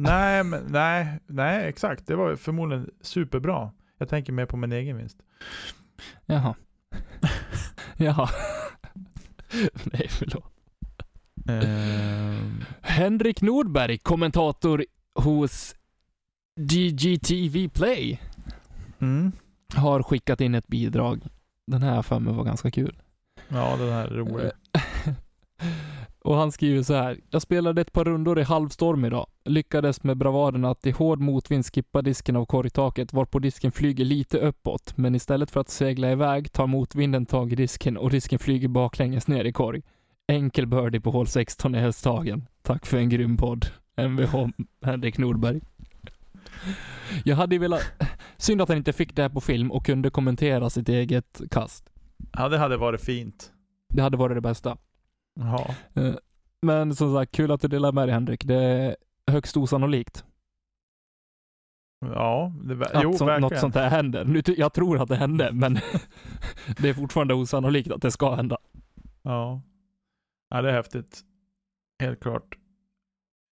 Nej, men, nej, nej, exakt. Det var förmodligen superbra. Jag tänker mer på min egen vinst. Jaha. Jaha. Nej, förlåt. Eh, Henrik Nordberg, kommentator hos GGTV Play, mm. har skickat in ett bidrag. Den här för mig var ganska kul. Ja, den här är rolig. Och han skriver så här. Jag spelade ett par rundor i halvstorm idag. Lyckades med bravaden att i hård motvind skippa disken av korgtaket varpå disken flyger lite uppåt. Men istället för att segla iväg tar motvinden tag i disken och disken flyger baklänges ner i korg. Enkel birdie på hål 16 i Hästhagen. Tack för en grym podd. Mvh Henrik Nordberg. Jag hade velat... Synd att han inte fick det här på film och kunde kommentera sitt eget kast. Ja, det hade varit fint. Det hade varit det bästa. Ja. Eh, Men som sagt, kul att du delar med dig Henrik. Det är högst osannolikt Ja, det, att jo, så, verkligen. något sånt här händer. Nu, jag tror att det hände, men det är fortfarande osannolikt att det ska hända. Ja. ja, det är häftigt. Helt klart.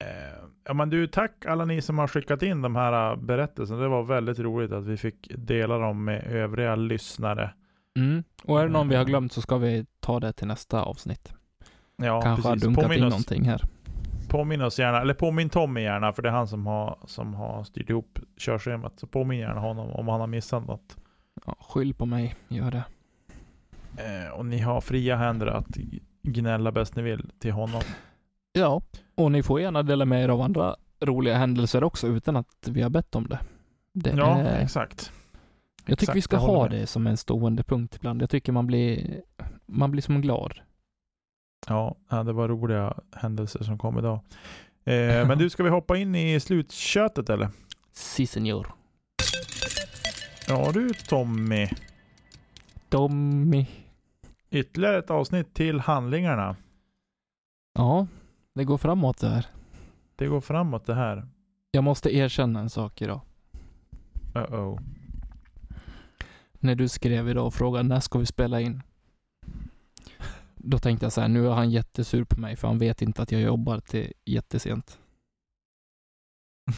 Eh, ja, men du, tack alla ni som har skickat in de här äh, berättelserna. Det var väldigt roligt att vi fick dela dem med övriga lyssnare. Mm. Och är det någon vi har glömt så ska vi ta det till nästa avsnitt. Ja, Kanske har precis. dunkat Påminn in oss, någonting här. påminn oss gärna, eller påminn Tommy gärna, för det är han som har, som har styrt ihop körschemat. Så påminn gärna honom om han har missat något. Ja, skyll på mig, gör det. Eh, och ni har fria händer att gnälla bäst ni vill till honom. Ja, och ni får gärna dela med er av andra roliga händelser också utan att vi har bett om det. det Ja, är, exakt. jag tycker exakt, vi ska ha med. det som en stående punkt ibland. Jag tycker man blir, man blir som glad. Ja, det var roliga händelser som kom idag. Eh, men du, ska vi hoppa in i slutkötet eller? Si senor. Ja du Tommy. Tommy. Ytterligare ett avsnitt till handlingarna. Ja, det går framåt det här. Det går framåt det här. Jag måste erkänna en sak idag. Uh-oh. När du skrev idag och frågade när ska vi spela in? Då tänkte jag så här, nu är han jättesur på mig för han vet inte att jag jobbar till jättesent.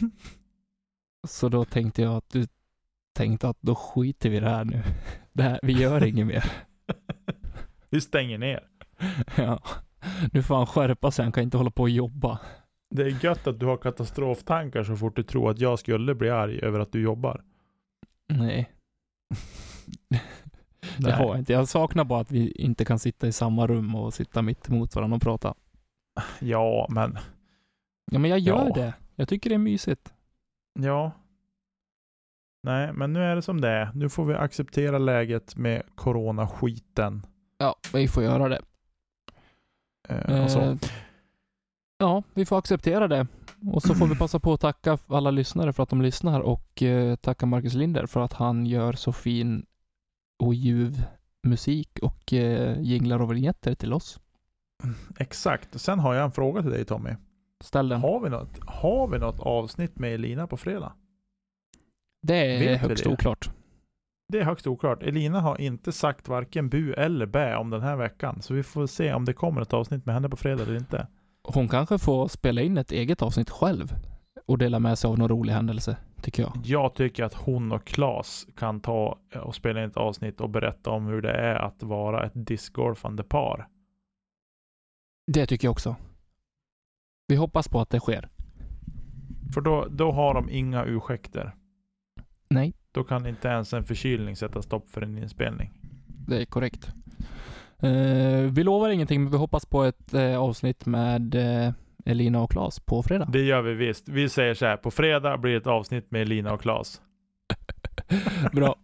Så då tänkte jag att du tänkte att då skiter vi i det här nu. Det här, vi gör inget mer. vi stänger ner. Ja. Nu får han skärpa sig, han kan inte hålla på och jobba. Det är gött att du har katastroftankar så fort du tror att jag skulle bli arg över att du jobbar. Nej, det har jag inte. Jag saknar bara att vi inte kan sitta i samma rum och sitta mitt emot varandra och prata. Ja, men Ja, men jag gör Ja. det. Jag tycker det är mysigt. ja. Nej, men nu är det som det är. Nu får vi acceptera läget med coronaskiten. Ja, vi får göra det. Eh. Eh, Ja, vi får acceptera det. Och så får vi passa på att tacka alla lyssnare för att de lyssnar och eh, tacka Marcus Linder för att han gör så fin och ljuv musik och eh, jinglar och vignetter till oss. Exakt. Sen har jag en fråga till dig Tommy. Ställ den. Har vi något, har vi något avsnitt med Elina på fredag? Det är Vet högst det? oklart. Det är högst oklart. Elina har inte sagt varken bu eller bä om den här veckan. Så vi får se om det kommer ett avsnitt med henne på fredag eller inte. Hon kanske får spela in ett eget avsnitt själv och dela med sig av någon rolig händelse, tycker jag. Jag tycker att hon och Klas kan ta och spela in ett avsnitt och berätta om hur det är att vara ett discgolfande par. Det tycker jag också. Vi hoppas på att det sker. För då, då har de inga ursäkter. Nej, Då kan inte ens en förkylning sätta stopp för en inspelning. det är korrekt. Eh, vi lovar ingenting, men vi hoppas på ett eh, avsnitt med eh, Elina och Claes på fredag. Det gör vi visst. Vi säger så här, på fredag blir det ett avsnitt med Lina och Claes. Bra.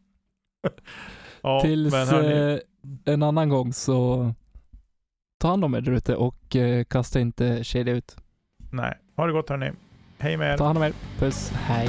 Ja, Tills eh, en annan gång så ta hand om er där ute och eh, kasta inte kedja ut. nej. Ha det gott hörni. Hej med er. Ta hand om er. Puss. Hej.